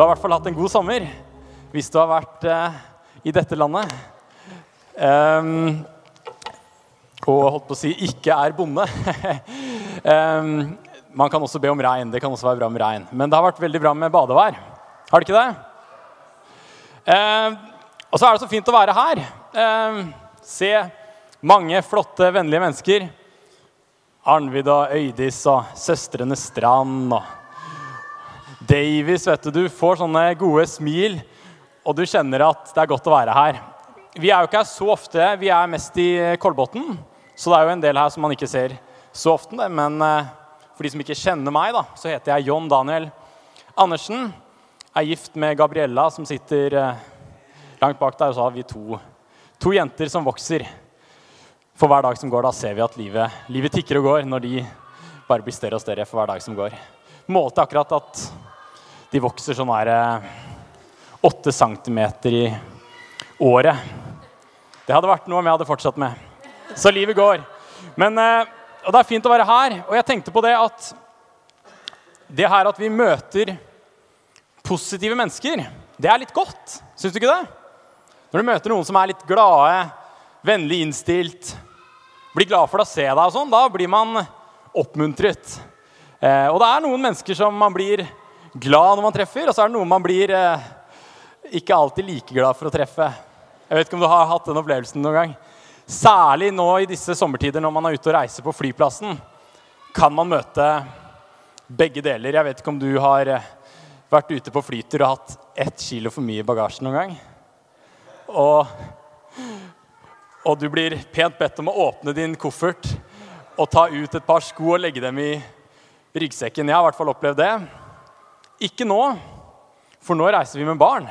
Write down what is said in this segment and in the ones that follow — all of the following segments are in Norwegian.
Du har i hvert fall hatt en god sommer hvis du har vært eh, i dette landet. Um, og holdt på å si ikke er bonde. um, man kan også be om regn. Det kan også være bra med regn. Men det har vært veldig bra med badevær. Har det ikke det? Ehm, og så er det så fint å være her. Se mange flotte, vennlige mennesker. Arnvid og Øydis og søstrene Strand og Davies, vet du. Du får sånne gode smil, og du kjenner at det er godt å være her. Vi er jo ikke her så ofte. Vi er mest i Kolbotn, så det er jo en del her som man ikke ser så ofte. Men eh, for de som ikke kjenner meg, da, så heter jeg John Daniel Andersen. Er gift med Gabriella, som sitter eh, langt bak der. Og så har vi to, to jenter som vokser. For hver dag som går, da ser vi at livet, livet tikker og går når de bare blir større og større for hver dag som går. Målte akkurat at de vokser sånn her eh, åtte centimeter i året. Det hadde vært noe om jeg hadde fortsatt med. Så livet går. Men, eh, og det er fint å være her. Og jeg tenkte på det at det her at vi møter positive mennesker, det er litt godt. Syns du ikke det? Når du møter noen som er litt glade, vennlig innstilt, blir glad for å se deg og sånn, da blir man oppmuntret. Eh, og det er noen mennesker som man blir glad når man treffer, og så er det noen man blir eh, ikke alltid like glad for å treffe. Jeg vet ikke om du har hatt den opplevelsen noen gang. Særlig nå i disse sommertider når man er ute og reiser på flyplassen, kan man møte begge deler. Jeg vet ikke om du har eh, vært ute på flytur og hatt ett kilo for mye i bagasjen noen gang. Og og du blir pent bedt om å åpne din koffert og ta ut et par sko og legge dem i ryggsekken. Jeg har i hvert fall opplevd det. Ikke nå, for nå reiser vi med barn.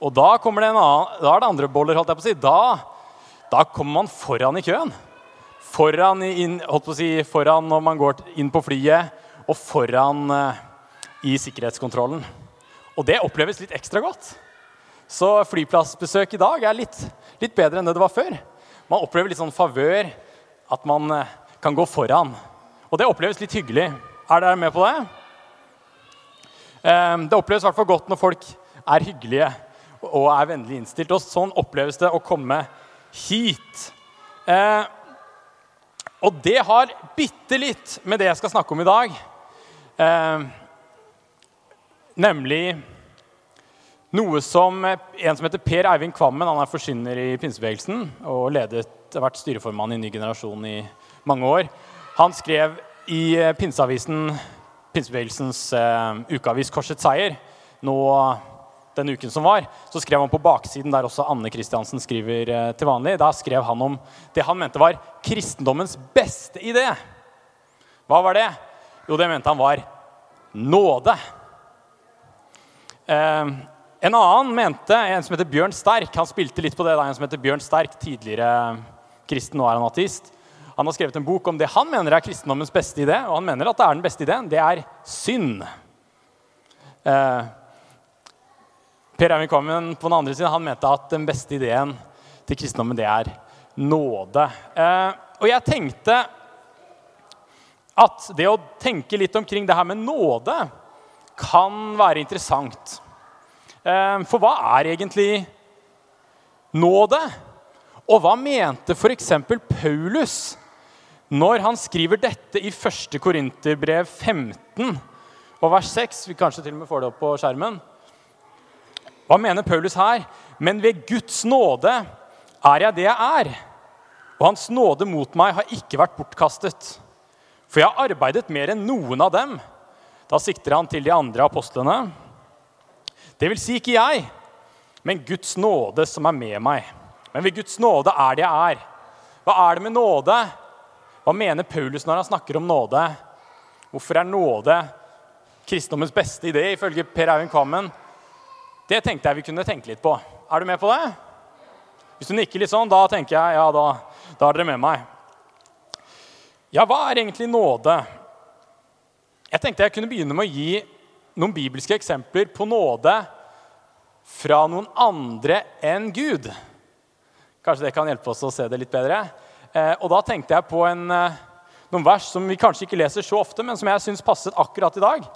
Og da, kommer det en annen, da er det andre boller, holdt jeg på å si. Da, da kommer man foran i køen. Foran, inn, holdt på å si, foran når man går inn på flyet, og foran uh, i sikkerhetskontrollen. Og det oppleves litt ekstra godt. Så flyplassbesøk i dag er litt, litt, bedre enn det det var før. Man opplever litt sånn favør, at man eh, kan gå foran. Og det oppleves litt hyggelig. Er dere med på det? Ehm, det oppleves i godt når folk er hyggelige og er vennlig innstilt. Og sånn oppleves det å komme hit. Ehm, og det har bitte litt med det jeg skal snakke om i dag. Ehm, nemlig noe som en som heter Per Eivind Kvammen, han er forsyner i pinsebevegelsen og ledet, har vært styreformann i Ny generasjon i mange år. Han skrev i eh, pinseavisen, pinsebevegelsens eh, ukeavis Korsets seier nå den uken som var, så skrev han på baksiden, der også Anne Kristiansen skriver eh, til vanlig, da skrev han om det han mente var kristendommens beste idé. Hva var det? Jo, det mente han var nåde. Eh, en annen mente, en som heter Bjørn Sterk, han spilte litt på det da, en som heter Bjørn Sterk, tidligere kristen, nå er han ateist. Han har skrevet en bok om det han mener er kristendommens beste idé. Og han mener at det er den beste ideen. Det er synd. Eh, per Eivind Kvammen på den andre siden, han mente at den beste ideen til kristendommen, det er nåde. Eh, og jeg tenkte at det å tenke litt omkring det her med nåde kan være interessant. Eh, for hva er egentlig nåde? Og hva mente f.eks. Paulus når han skriver dette i 1. Korinterbrev 15 og vers 6? Vi kanskje til og med får det opp på skjermen. Hva mener Paulus her? Men ved Guds nåde er jeg det jeg er. Og hans nåde mot meg har ikke vært bortkastet. For jeg har arbeidet mer enn noen av dem. Da sikter han til de andre apostlene. Det vil si ikke jeg, men Guds nåde som er med meg. Men ved Guds nåde er det jeg er. Hva er det med nåde? Hva mener Paulus når han snakker om nåde? Hvorfor er nåde kristendommens beste idé, ifølge Per Eivind Kvammen? Det tenkte jeg vi kunne tenke litt på. Er du med på det? Hvis du nikker litt sånn, da tenker jeg ja, da, da er dere med meg. Ja, hva er egentlig nåde? Jeg tenkte jeg kunne begynne med å gi noen bibelske eksempler på nåde fra noen andre enn Gud. Kanskje det kan hjelpe oss å se det litt bedre. Eh, og da tenkte jeg på en, eh, noen vers som vi kanskje ikke leser så ofte, men som jeg syns passet akkurat i dag.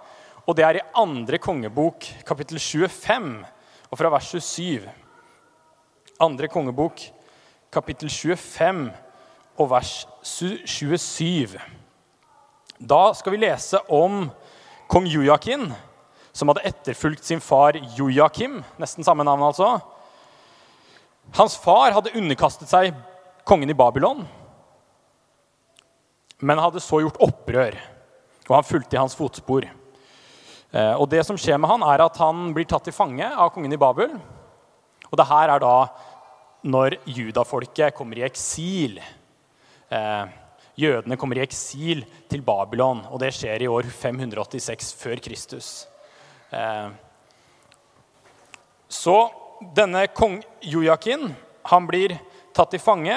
Og det er i andre kongebok, kapittel 25, og fra vers 27. Andre kongebok, kapittel 25 og vers 27. Da skal vi lese om kong Jojakin, som hadde etterfulgt sin far Jojakim. Nesten samme navn, altså. Hans far hadde underkastet seg kongen i Babylon, men hadde så gjort opprør, og han fulgte i hans fotspor. Eh, og det som skjer med han, er at han blir tatt til fange av kongen i Babel. Og det her er da når judafolket kommer i eksil. Eh, jødene kommer i eksil til Babylon, og det skjer i år 586 før Kristus. Eh, så denne kong Jojakin han blir tatt til fange,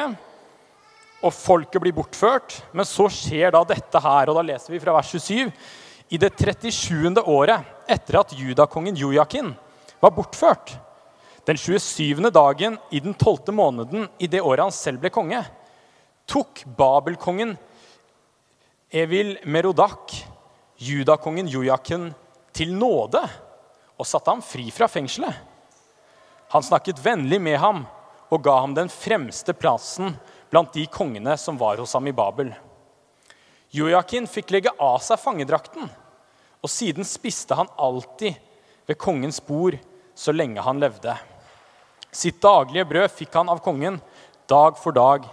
og folket blir bortført. Men så skjer da dette her, og da leser vi fra vers 27. I det 37. året etter at judakongen Jojakin var bortført, den 27. dagen i den 12. måneden i det året han selv ble konge, tok Babelkongen Evil Merodak judakongen Jojakin til nåde og satte ham fri fra fengselet. Han snakket vennlig med ham og ga ham den fremste plassen blant de kongene som var hos ham i Babel. Joakim fikk legge av seg fangedrakten, og siden spiste han alltid ved kongens bord så lenge han levde. Sitt daglige brød fikk han av kongen dag for dag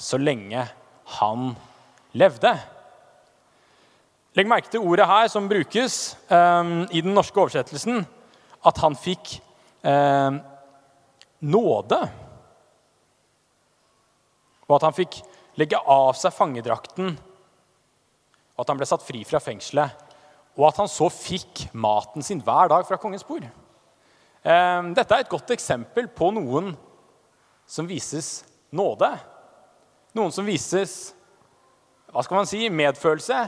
så lenge han levde. Legg merke til ordet her som brukes um, i den norske oversettelsen, at han fikk um, nåde. Og at han fikk legge av seg fangedrakten, og at han ble satt fri fra fengselet. Og at han så fikk maten sin hver dag fra kongens bord. Ehm, dette er et godt eksempel på noen som vises nåde. Noen som vises hva skal man si, medfølelse,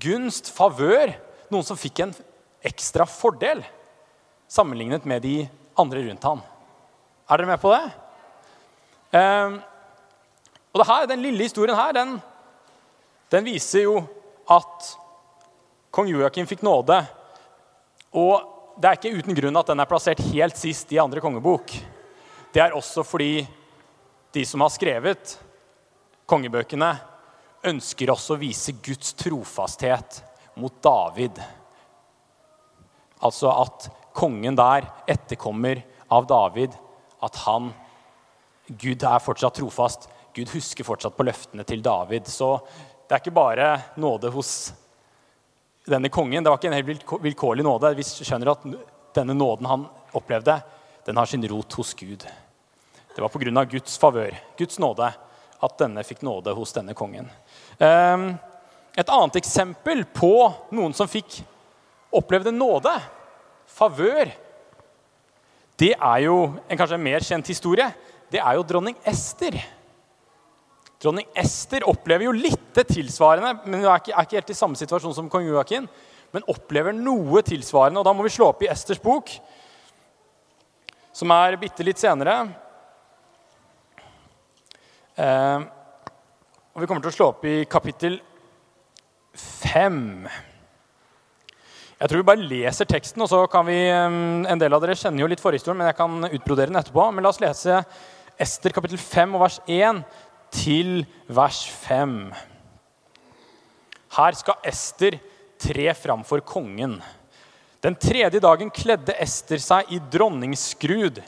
gunst, favør. Noen som fikk en ekstra fordel sammenlignet med de andre rundt han. Er dere med på det? Og det her, Den lille historien her, den, den viser jo at kong Joakim fikk nåde. Og det er ikke uten grunn at den er plassert helt sist i andre kongebok. Det er også fordi de som har skrevet kongebøkene, ønsker også å vise Guds trofasthet mot David. Altså at kongen der etterkommer av David, at han Gud er fortsatt trofast. Gud husker fortsatt på løftene til David. Så det er ikke bare nåde hos denne kongen. Det var ikke en helt vilkårlig nåde. Vi skjønner at denne nåden han opplevde, den har sin rot hos Gud. Det var pga. Guds favør, Guds nåde, at denne fikk nåde hos denne kongen. Ehm, et annet eksempel på noen som fikk opplevde nåde, favør, det er jo en kanskje mer kjent historie. Det er jo dronning Ester. Dronning Ester opplever jo litt det tilsvarende, men hun er ikke, er ikke helt i samme situasjon som kong Joakim. Men opplever noe tilsvarende. Og da må vi slå opp i Esters bok, som er bitte litt senere. Eh, og vi kommer til å slå opp i kapittel 5. Jeg tror vi bare leser teksten, og så kan vi eh, En del av dere kjenner jo litt forhistorien, men jeg kan utbrodere den etterpå. Men la oss lese Ester kapittel 5 og vers 1 til vers 5. Her skal Ester tre framfor kongen. Den tredje dagen kledde Ester seg i dronningsskrud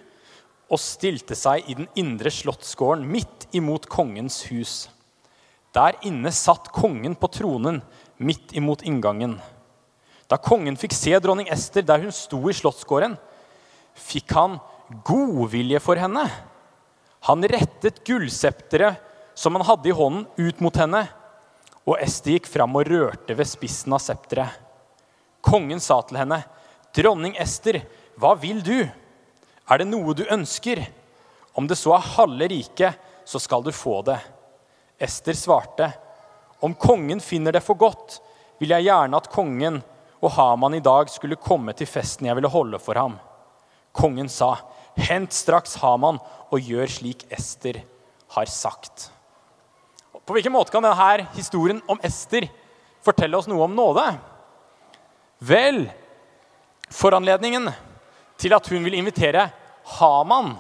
og stilte seg i den indre slottsgården midt imot kongens hus. Der inne satt kongen på tronen midt imot inngangen. Da kongen fikk se dronning Ester der hun sto i slottsgården, fikk han godvilje for henne. Han rettet gullsepteret som han hadde i hånden, ut mot henne. Og Esti gikk fram og rørte ved spissen av septeret. Kongen sa til henne, 'Dronning Ester, hva vil du?' 'Er det noe du ønsker?' 'Om det så er halve riket, så skal du få det.' Ester svarte, 'Om kongen finner det for godt, vil jeg gjerne at kongen og Haman i dag skulle komme til festen jeg ville holde for ham.' Kongen sa, 'Hent straks Haman og gjør slik Ester har sagt.' På hvilken måte kan denne historien om Ester fortelle oss noe om nåde? Vel, foranledningen til at hun vil invitere Haman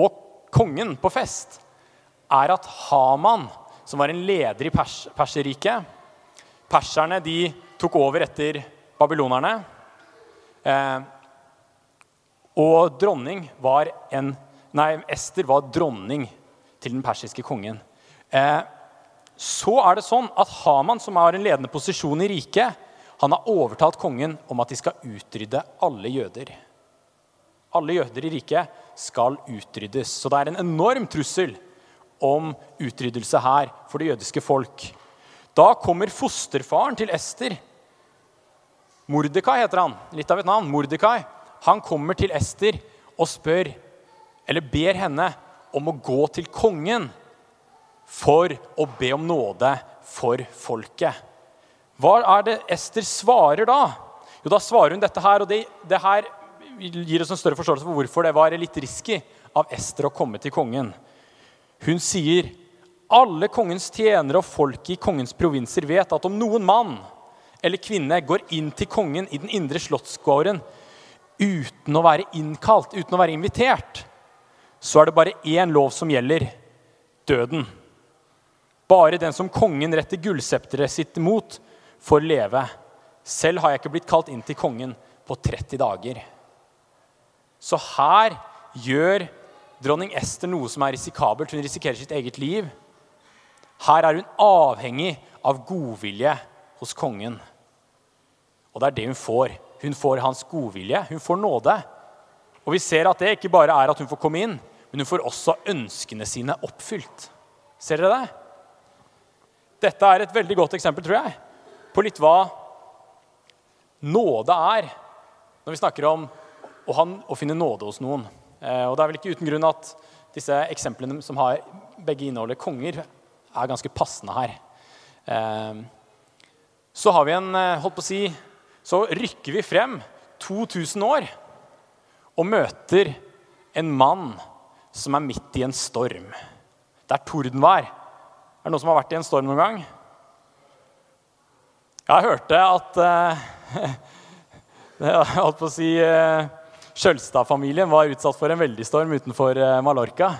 og kongen på fest, er at Haman, som var en leder i pers Perserriket Perserne de tok over etter babylonerne. Eh, og dronning var en Nei, Ester var dronning til den persiske kongen. Eh, så er det sånn at Haman, som har en ledende posisjon i riket, han har overtalt kongen om at de skal utrydde alle jøder. Alle jøder i riket skal utryddes. Så det er en enorm trussel om utryddelse her for det jødiske folk. Da kommer fosterfaren til Ester. Mordekai heter han. Litt av et navn. Mordekai. Han kommer til Ester og spør, eller ber henne om å gå til kongen for å be om nåde for folket. Hva er det Ester svarer da? Jo, Da svarer hun dette her, og det, det her gir oss en større forståelse for hvorfor det var litt risky av Ester å komme til kongen. Hun sier alle kongens tjenere og folk i kongens provinser vet at om noen mann eller kvinne går inn til kongen i den indre slottsgården uten å være innkalt, uten å være invitert, så er det bare én lov som gjelder døden. Bare den som kongen retter gullsepteret sitt mot, får leve. Selv har jeg ikke blitt kalt inn til kongen på 30 dager. Så her gjør dronning Ester noe som er risikabelt. Hun risikerer sitt eget liv. Her er hun avhengig av godvilje hos kongen. Og det er det hun får. Hun får hans godvilje. Hun får nåde. Og vi ser at det ikke bare er at hun får komme inn, men hun får også ønskene sine oppfylt. Ser dere det? Dette er et veldig godt eksempel, tror jeg, på litt hva nåde er når vi snakker om å, han, å finne nåde hos noen. Eh, og det er vel ikke uten grunn at disse eksemplene som har begge inneholder konger, er ganske passende her. Eh, så har vi en eh, holdt på å si, så rykker vi frem 2000 år og møter en mann som er midt i en storm. Det er tordenvær. Er det noen som har vært i en storm noen gang? Jeg hørte at Jeg holdt på å si eh, Skjølstad-familien var utsatt for en veldig storm utenfor eh, Mallorca.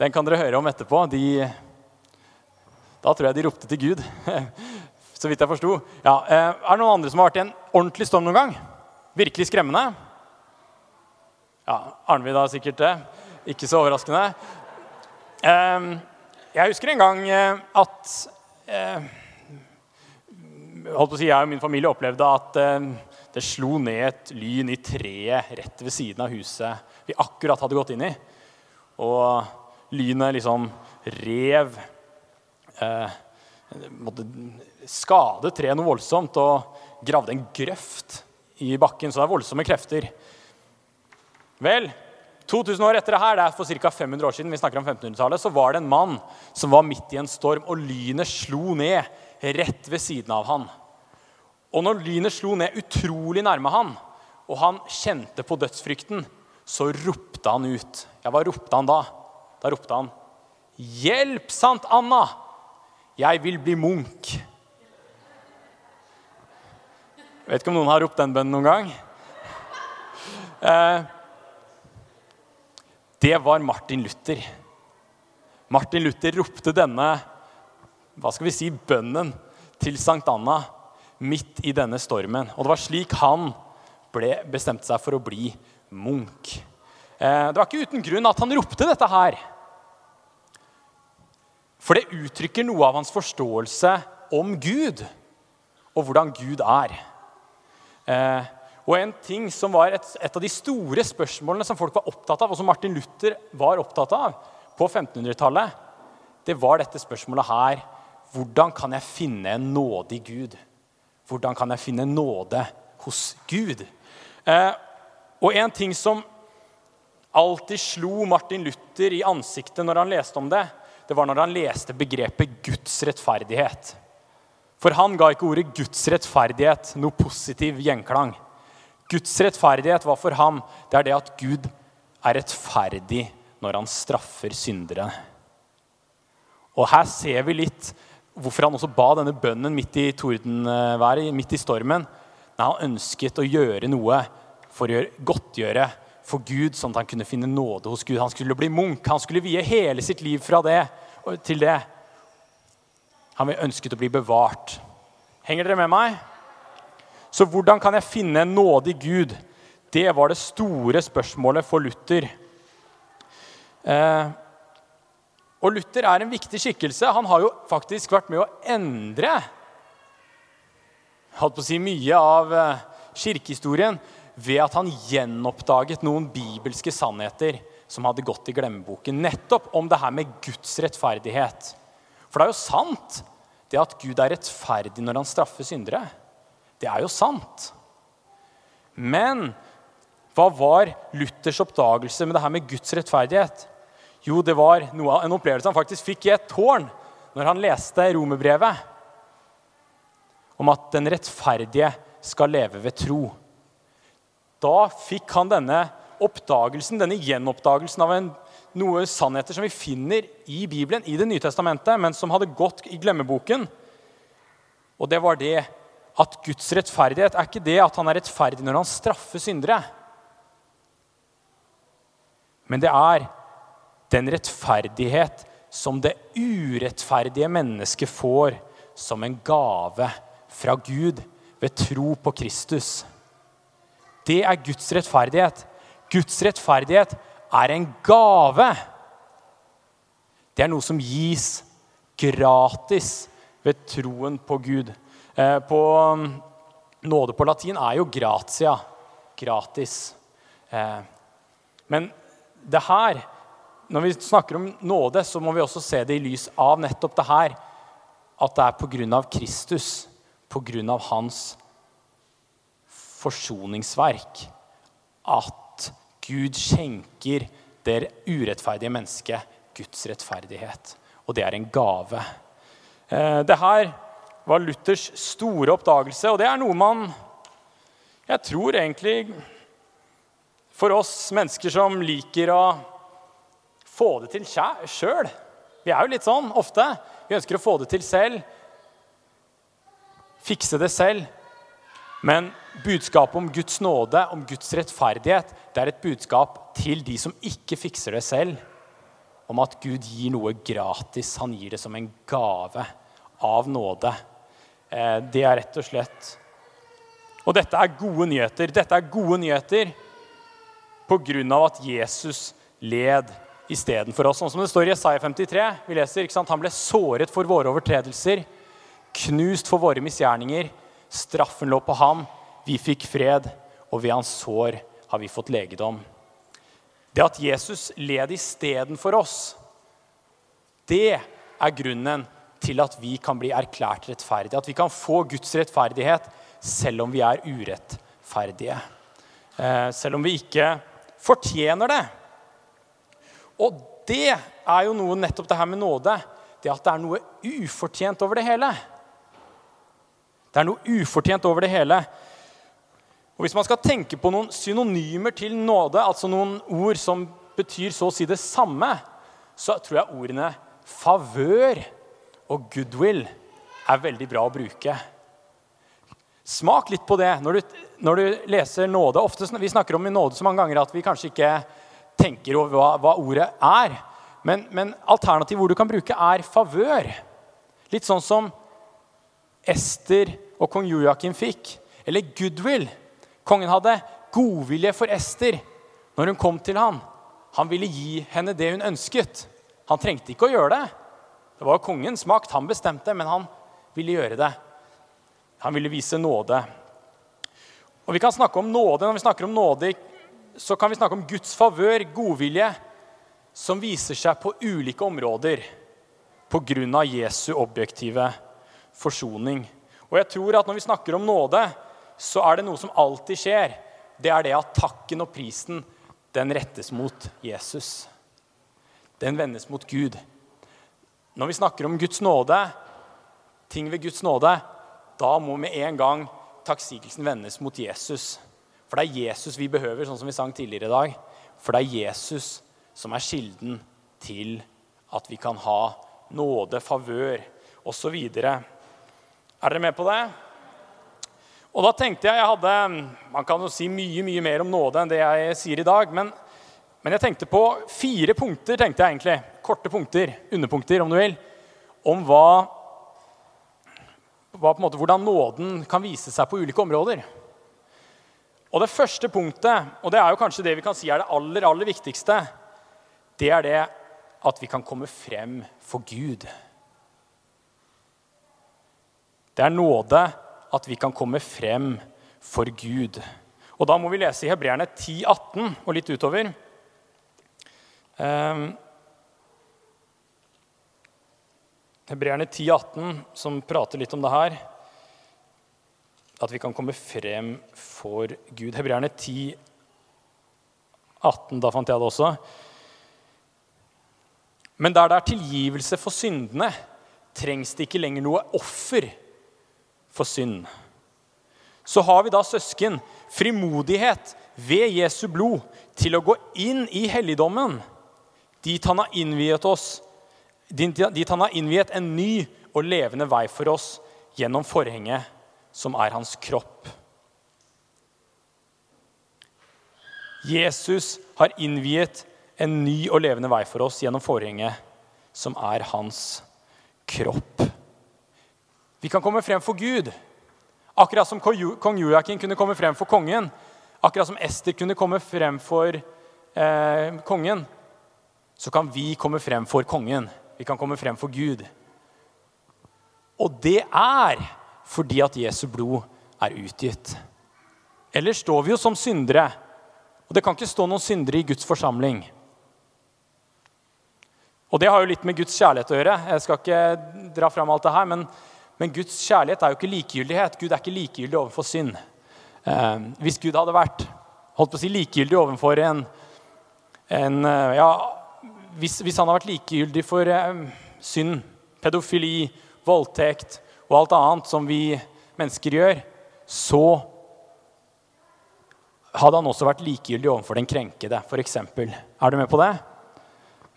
Den kan dere høre om etterpå. De, da tror jeg de ropte til Gud. Så vidt jeg forsto. Ja, er det noen andre som har vært i en ordentlig storm noen gang? Virkelig skremmende? Ja, Arnvid har sikkert det. Ikke så overraskende. Um, jeg husker en gang eh, at eh, holdt på å si, Jeg og min familie opplevde at eh, det slo ned et lyn i treet rett ved siden av huset vi akkurat hadde gått inn i. Og lynet liksom rev eh, skade treet noe voldsomt og gravde en grøft i bakken. Så det er voldsomme krefter. Vel, 2000 år etter det her, det er for ca. 500 år siden, vi snakker om 1500-tallet, så var det en mann som var midt i en storm, og lynet slo ned rett ved siden av han. Og når lynet slo ned utrolig nærme han, og han kjente på dødsfrykten, så ropte han ut. Ja, hva ropte han da? Da ropte han, 'Hjelp, Sant Anna! Jeg vil bli munk.' Jeg vet ikke om noen har ropt den bønnen noen gang. Eh, det var Martin Luther. Martin Luther ropte denne hva skal vi si, bønnen til Sankt Anna midt i denne stormen. Og det var slik han ble, bestemte seg for å bli munk. Eh, det var ikke uten grunn at han ropte dette her. For det uttrykker noe av hans forståelse om Gud og hvordan Gud er. Og en ting som var et, et, av de store spørsmålene som folk var opptatt av, og som Martin Luther var opptatt av på 1500-tallet, det var dette spørsmålet her. Hvordan kan jeg finne en nådig Gud? Hvordan kan jeg finne nåde hos Gud? Eh, og en ting som alltid slo Martin Luther i ansiktet når han leste om det, det var når han leste begrepet Guds rettferdighet. For han ga ikke ordet Guds rettferdighet noe positiv gjenklang. Guds rettferdighet var for ham det er det at Gud er rettferdig når han straffer syndere. Og Her ser vi litt hvorfor han også ba denne bønnen midt i tordenværet, midt i stormen. Nei, han ønsket å gjøre noe for å godtgjøre for Gud, sånn at han kunne finne nåde hos Gud. Han skulle bli munk. Han skulle vie hele sitt liv fra det til det. Han ønsket å bli bevart. Henger dere med meg? Så hvordan kan jeg finne en nådig Gud? Det var det store spørsmålet for Luther. Eh, og Luther er en viktig skikkelse. Han har jo faktisk vært med å endre holdt på å si, mye av eh, kirkehistorien ved at han gjenoppdaget noen bibelske sannheter som hadde gått i glemmeboken. Nettopp om det her med Guds rettferdighet. For det er jo sant det at Gud er rettferdig når han straffer syndere. Det er jo sant. Men hva var Luthers oppdagelse med det her med Guds rettferdighet? Jo, det var noe, en opplevelse han faktisk fikk i et tårn når han leste romerbrevet om at den rettferdige skal leve ved tro. Da fikk han denne oppdagelsen, denne gjenoppdagelsen av en, noe sannheter som vi finner i Bibelen, i Det nye testamentet, men som hadde gått i glemmeboken. Og det var det at Guds rettferdighet er ikke det at han er rettferdig når han straffer syndere. Men det er den rettferdighet som det urettferdige mennesket får som en gave fra Gud ved tro på Kristus. Det er Guds rettferdighet. Guds rettferdighet er en gave. Det er noe som gis gratis ved troen på Gud. Eh, på um, nåde på latin er jo gratia. Gratis. Eh, men det her Når vi snakker om nåde, så må vi også se det i lys av nettopp det her. At det er av Kristus, av hans forsoningsverk at Gud skjenker det urettferdige mennesket Guds rettferdighet. Og det er en gave. Eh, det her var Luthers store oppdagelse, og det er noe man Jeg tror egentlig For oss mennesker som liker å få det til sjøl Vi er jo litt sånn ofte. Vi ønsker å få det til selv. Fikse det selv. Men budskapet om Guds nåde, om Guds rettferdighet, det er et budskap til de som ikke fikser det selv, om at Gud gir noe gratis. Han gir det som en gave av nåde. Eh, det er rett og slett Og dette er gode nyheter. Dette er gode nyheter på grunn av at Jesus led istedenfor oss. Sånn som det står i Jesaja 53. Vi leser? Han ble såret for våre overtredelser, knust for våre misgjerninger. Straffen lå på ham. Vi fikk fred, og ved hans sår har vi fått legedom. Det at Jesus led istedenfor oss, det er grunnen til at vi kan bli erklært rettferdige. At vi kan få Guds rettferdighet selv om vi er urettferdige. Eh, selv om vi ikke fortjener det. Og det er jo noe nettopp det her med nåde. Det at det er noe ufortjent over det hele. Det er noe ufortjent over det hele. Og Hvis man skal tenke på noen synonymer til nåde, altså noen ord som betyr så å si det samme, så tror jeg ordene favør og goodwill er veldig bra å bruke. Smak litt på det når du, når du leser nåde. Ofte, vi snakker om nåde så mange ganger at vi kanskje ikke tenker over hva, hva ordet er. Men, men hvor du kan bruke, er favør. Litt sånn som Ester og kong Joakim fikk. Eller goodwill. Kongen hadde godvilje for Ester når hun kom til ham. Han ville gi henne det hun ønsket. Han trengte ikke å gjøre det. Det var kongens makt. Han bestemte, men han ville gjøre det. Han ville vise nåde. Og vi kan snakke om nåde, Når vi snakker om nåde, så kan vi snakke om Guds favør, godvilje, som viser seg på ulike områder pga. Jesu objektive forsoning. Og jeg tror at når vi snakker om nåde, så er det noe som alltid skjer. Det er det at takken og prisen, den rettes mot Jesus. Den vendes mot Gud. Når vi snakker om Guds nåde, ting ved Guds nåde, da må med en gang takksigelsen vendes mot Jesus. For det er Jesus vi behøver, sånn som vi sang tidligere i dag. For det er Jesus som er kilden til at vi kan ha nåde, favør osv. Er dere med på det? Og da tenkte jeg jeg hadde Man kan jo si mye mye mer om nåde enn det jeg sier i dag. Men, men jeg tenkte på fire punkter, tenkte jeg egentlig. Korte punkter, underpunkter, om du vil. Om hva, hva måte, hvordan nåden kan vise seg på ulike områder. Og det første punktet, og det er jo kanskje det vi kan si er det aller, aller viktigste, det er det at vi kan komme frem for Gud. Det er nåde at vi kan komme frem for Gud. Og Da må vi lese i Hebreerne 10, 18 og litt utover. Um, Hebreerne 10, 18, som prater litt om det her. At vi kan komme frem for Gud. Hebreerne 10, 18, da fant jeg det også. Men der det er tilgivelse for syndene, trengs det ikke lenger noe offer for synd. Så har vi da søsken frimodighet ved Jesu blod til å gå inn i helligdommen, dit han har innviet oss, dit han har innviet en ny og levende vei for oss gjennom forhenget, som er hans kropp. Jesus har innviet en ny og levende vei for oss gjennom forhenget, som er hans kropp. Vi kan komme frem for Gud. Akkurat som kong Joakim kunne komme frem for kongen. Akkurat som Ester kunne komme frem for eh, kongen. Så kan vi komme frem for kongen. Vi kan komme frem for Gud. Og det er fordi at Jesu blod er utgitt. Ellers står vi jo som syndere. Og det kan ikke stå noen syndere i Guds forsamling. Og det har jo litt med Guds kjærlighet å gjøre. Jeg skal ikke dra fram alt det her, men men Guds kjærlighet er jo ikke likegyldighet. Gud er ikke likegyldig overfor synd. Eh, hvis Gud hadde vært holdt på å si, likegyldig overfor en, en eh, ja, hvis, hvis, han hadde vært likegyldig for eh, synd, pedofili, voldtekt og alt annet som vi mennesker gjør, så hadde han også vært likegyldig overfor den krenkede, f.eks. Er du med på det?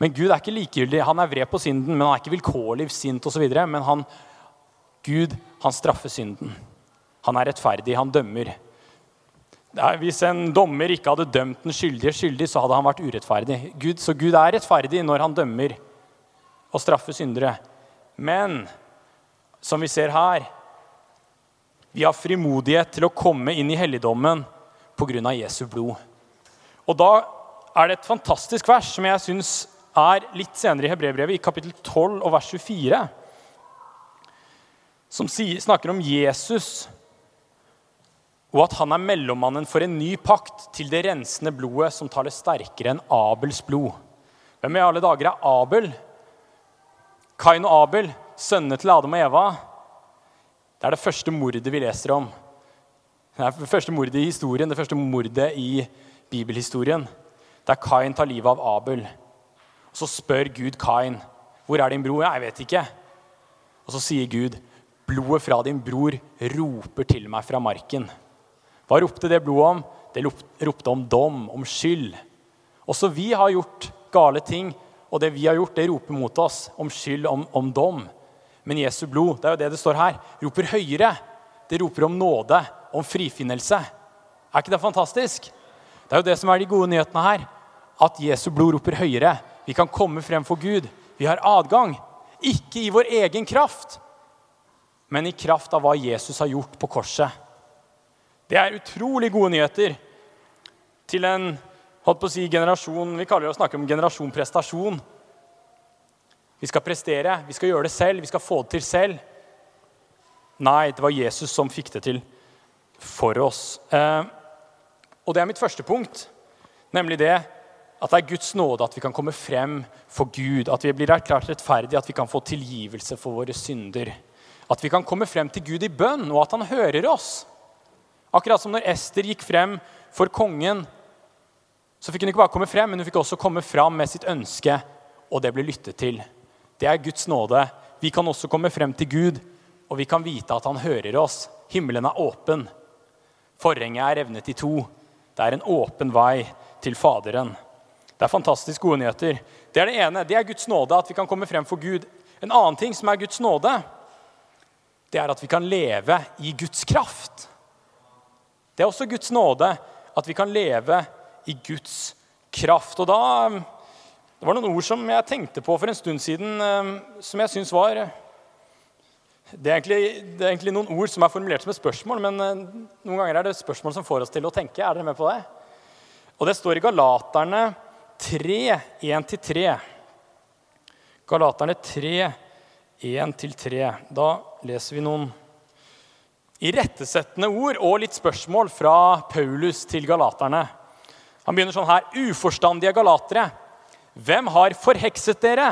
Men Gud er ikke likegyldig. Han er vred på synden, men han er ikke vilkårlig sint osv. Men han Gud han straffer synden. Han er rettferdig, han dømmer. Hvis en dommer ikke hadde dømt den skyldige skyldig, så hadde han vært urettferdig. Gud, så Gud er rettferdig når han dømmer og straffer syndere. Men som vi ser her vi har frimodighet til å komme inn i helligdommen pga. Jesu blod. Og da er det et fantastisk vers som jeg syns er litt senere i Hebrebrevet, i kapittel 12 og vers 24 som snakker om Jesus og at han er mellommannen for en ny pakt til det rensende blodet som taler sterkere enn Abels blod. Hvem i alle dager er Abel? Kain og Abel, sønnene til Adam og Eva. Det er det første mordet vi leser om. Det er det første mordet i historien, det første mordet i bibelhistorien. Der Kain tar livet av Abel. Og Så spør Gud Kain, 'Hvor er din bror?' 'Jeg vet ikke.' Og så sier Gud, Blodet fra din bror roper til meg fra marken. Hva ropte det blodet om? Det ropte om dom, om skyld. Også vi har gjort gale ting, og det vi har gjort, det roper mot oss om skyld, om, om dom. Men Jesu blod, det er jo det det står her, roper høyere. Det roper om nåde, om frifinnelse. Er ikke det fantastisk? Det er jo det som er de gode nyhetene her. At Jesu blod roper høyere. Vi kan komme frem for Gud. Vi har adgang. Ikke i vår egen kraft, men i kraft av hva Jesus har gjort på korset. Det er utrolig gode nyheter til en holdt på å si, generasjon Vi kaller det å snakke om generasjon prestasjon. Vi skal prestere, vi skal gjøre det selv, vi skal få det til selv. Nei, det var Jesus som fikk det til for oss. Eh, og det er mitt første punkt, nemlig det at det er Guds nåde at vi kan komme frem for Gud, at vi blir erklært rettferdige, at vi kan få tilgivelse for våre synder. At vi kan komme frem til Gud i bønn, og at han hører oss. Akkurat som når Ester gikk frem for kongen, så fikk hun ikke bare komme frem, men hun fikk også komme fram med sitt ønske, og det ble lyttet til. Det er Guds nåde. Vi kan også komme frem til Gud, og vi kan vite at han hører oss. Himmelen er åpen. Forhenget er revnet i to. Det er en åpen vei til Faderen. Det er fantastisk gode nyheter. Det er det ene. Det er Guds nåde, at vi kan komme frem for Gud. En annen ting som er Guds nåde, det er at vi kan leve i Guds kraft. Det er også Guds nåde at vi kan leve i Guds kraft. Og da Det var noen ord som jeg tenkte på for en stund siden, eh, som jeg syns var det er, egentlig, det er, egentlig, noen ord som er formulert som et spørsmål, men eh, noen ganger er det spørsmål som får oss til å tenke. Er dere med på det? Og det står i Galaterne 3, 1-3. Galaterne 3, 1-3. Da leser vi noen irettesettende ord og litt spørsmål fra Paulus til galaterne. Han begynner sånn her.: Uforstandige galatere, hvem har forhekset dere?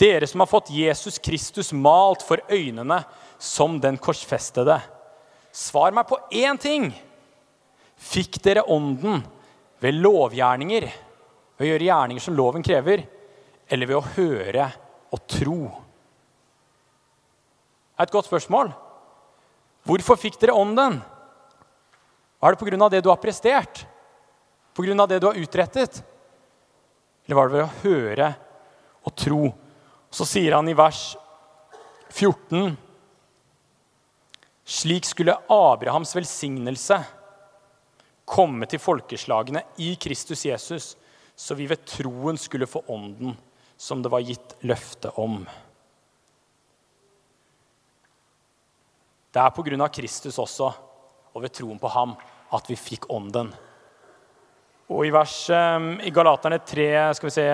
Dere som har fått Jesus Kristus malt for øynene som den korsfestede. Svar meg på én ting. Fikk dere ånden ved lovgjerninger, ved å gjøre gjerninger som loven krever, eller ved å høre og tro? Det er et godt spørsmål. Hvorfor fikk dere ånden? Var det pga. det du har prestert? Pga. det du har utrettet? Eller var det ved å høre og tro? Så sier han i vers 14 Slik skulle Abrahams velsignelse komme til folkeslagene i Kristus Jesus, så vi ved troen skulle få ånden som det var gitt løfte om. Det er pga. Kristus også, og ved troen på ham, at vi fikk ånden. Og i vers ehm, i Galaterne 3, skal vi se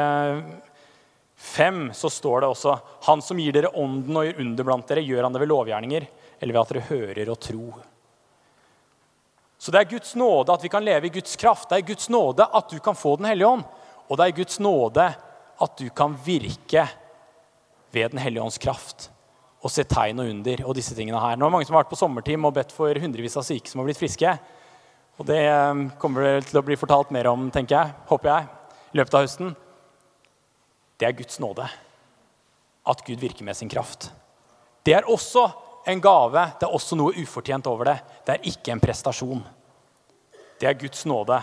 5, så står det også Han som gir dere ånden og gjør under blant dere, gjør han det ved lovgjerninger eller ved at dere hører og tror. Så det er Guds nåde at vi kan leve i Guds kraft. Det er Guds nåde at du kan få Den hellige ånd. Og det er Guds nåde at du kan virke ved Den hellige ånds kraft og se tegn og under og disse tingene her. Nå er det mange som har vært på sommerteam og bedt for hundrevis av syke som har blitt friske. Og det um, kommer det til å bli fortalt mer om, tenker jeg, håper jeg, i løpet av høsten. Det er Guds nåde. At Gud virker med sin kraft. Det er også en gave. Det er også noe ufortjent over det. Det er ikke en prestasjon. Det er Guds nåde.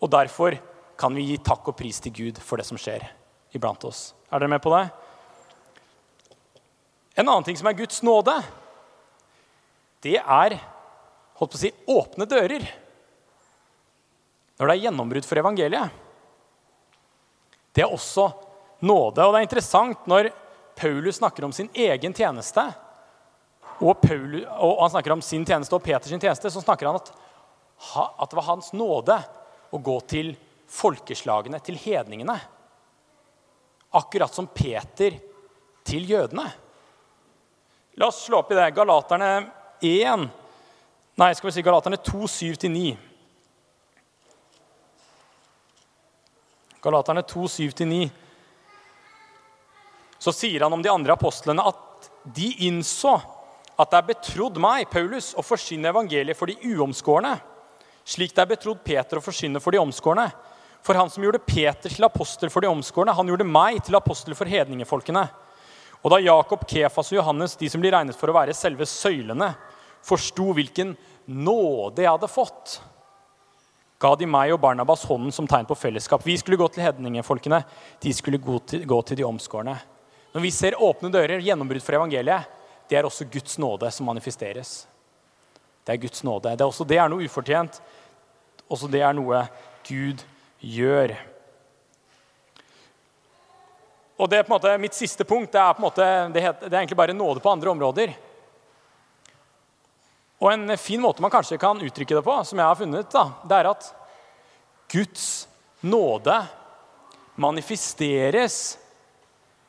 Og derfor kan vi gi takk og pris til Gud for det som skjer iblant oss. Er dere med på det? En annen ting som er Guds nåde, det er holdt på å si, åpne dører. Når det er gjennombrudd for evangeliet. Det er også nåde. Og det er interessant når Paulus snakker om sin egen tjeneste, og, Paulus, og han snakker om sin tjeneste og Peters tjeneste, så snakker han at, at det var hans nåde å gå til folkeslagene, til hedningene. Akkurat som Peter til jødene. La oss slå opp i det. Galaterne 1 Nei, skal vi si Galaterne 2, 7-9. Galaterne 2, 7-9. Så sier han om de andre apostlene at de innså at det er betrodd meg, Paulus, å forsyne evangeliet for de uomskårne, slik det er betrodd Peter å forsyne for de omskårne. For han som gjorde Peter til apostel for de omskårne, han gjorde meg til apostel for hedningefolkene. Og da Jakob, Kefas og Johannes, de som blir regnet for å være selve søylene, forsto hvilken nåde jeg hadde fått, ga de meg og Barnabas hånden som tegn på fellesskap. Vi skulle gå til hedningefolkene, de skulle gå til, gå til de omskårne. Når vi ser åpne dører, gjennombrudd for evangeliet, det er også Guds nåde som manifesteres. Det er Guds nåde. Det er også det er noe ufortjent. Også det er noe Gud gjør. Og det er på en måte Mitt siste punkt det er, på en måte, det, heter, det er egentlig bare nåde på andre områder. Og En fin måte man kanskje kan uttrykke det på, som jeg har funnet, da, det er at Guds nåde manifesteres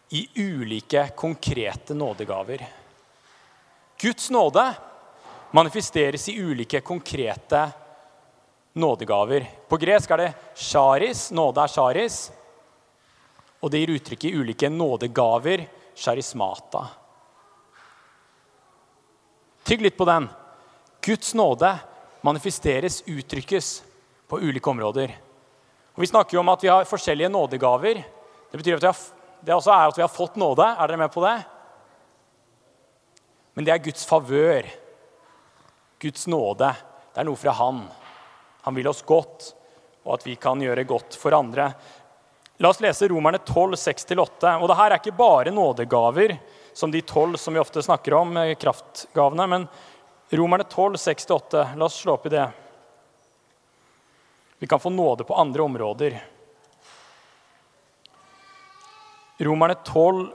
i ulike konkrete nådegaver. Guds nåde manifesteres i ulike konkrete nådegaver. På gresk er det charis. Nåde er charis. Og det gir uttrykk i ulike nådegaver, charismata. Tygg litt på den. Guds nåde manifesteres, uttrykkes, på ulike områder. Og Vi snakker jo om at vi har forskjellige nådegaver. Det betyr at vi har, det også er at vi har fått nåde. Er dere med på det? Men det er Guds favør. Guds nåde. Det er noe fra Han. Han vil oss godt, og at vi kan gjøre godt for andre. La oss lese Romerne 12, 6-8. Og det her er ikke bare nådegaver, som de tolv som vi ofte snakker om, kraftgavene. Men Romerne 12, 6-8. La oss slå opp i det. Vi kan få nåde på andre områder. Romerne 12,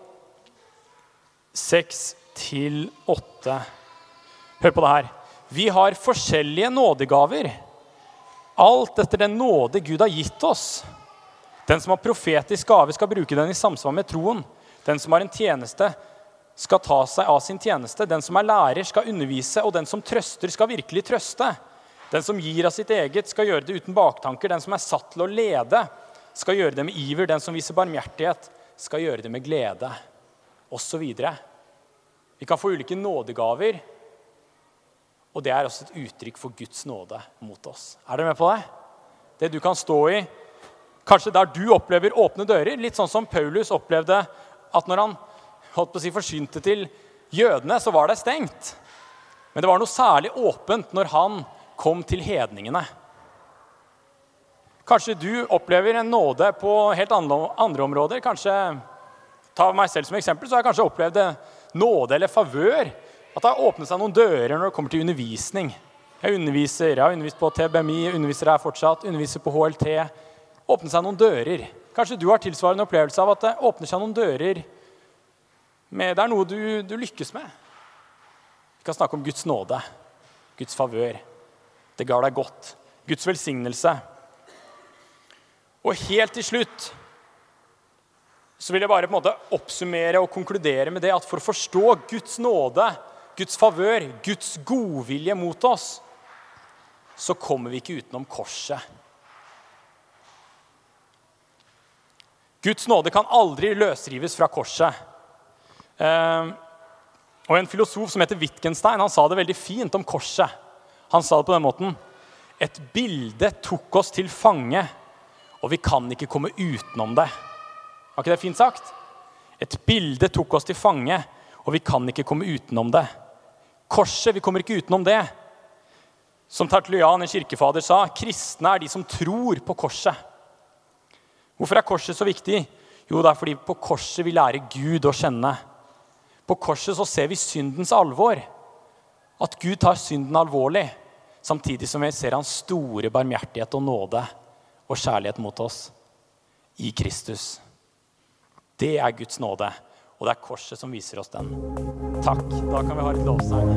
6-8. Hør på det her. Vi har forskjellige nådegaver. Alt etter den nåde Gud har gitt oss. Den som har profetisk gave, skal bruke den i samsvar med troen. Den som har en tjeneste, skal ta seg av sin tjeneste. Den som er lærer, skal undervise, og den som trøster, skal virkelig trøste. Den som gir av sitt eget, skal gjøre det uten baktanker. Den som er satt til å lede, skal gjøre det med iver. Den som viser barmhjertighet, skal gjøre det med glede. Videre. Vi kan få ulike nådegaver, og det er også et uttrykk for Guds nåde mot oss. Er dere med på det? Det du kan stå i, kanskje der du opplever åpne dører. Litt sånn som Paulus opplevde at når han holdt på å si, forsynte til jødene, så var det stengt. Men det var noe særlig åpent når han kom til hedningene. Kanskje du opplever en nåde på helt andre, områder. Kanskje, Ta meg selv som eksempel, så har jeg kanskje opplevd nåde eller favør. At det har åpnet seg noen dører når det kommer til undervisning. Jeg underviser, jeg har undervist på TBMI, underviser her fortsatt, underviser på HLT. Åpnet seg noen dører. Kanskje du har tilsvarende opplevelse av at det åpner seg noen dører med, Det er noe du, du lykkes med. Vi kan snakke om Guds nåde, Guds favør. Det ga deg godt. Guds velsignelse. Og helt til slutt så vil jeg bare på en måte oppsummere og konkludere med det at for å forstå Guds nåde, Guds favør, Guds godvilje mot oss, så kommer vi ikke utenom korset. Guds nåde kan aldri løsrives fra korset. Ehm, og En filosof som heter Wittgenstein, han sa det veldig fint om korset. Han sa det på den måten Et bilde tok oss til fange, og vi kan ikke komme utenom det. Var ikke det fint sagt? Et bilde tok oss til fange, og vi kan ikke komme utenom det. Korset, vi kommer ikke utenom det. Som Tertulian, en kirkefader, sa, kristne er de som tror på korset. Hvorfor er korset så viktig? Jo, det er fordi på korset vi lærer Gud å kjenne. På korset så ser vi syndens alvor. At Gud tar synden alvorlig, samtidig som vi ser hans store barmhjertighet og nåde og kjærlighet mot oss i Kristus. Det er Guds nåde, og det er korset som viser oss den. Takk. Da kan vi ha et lovsang.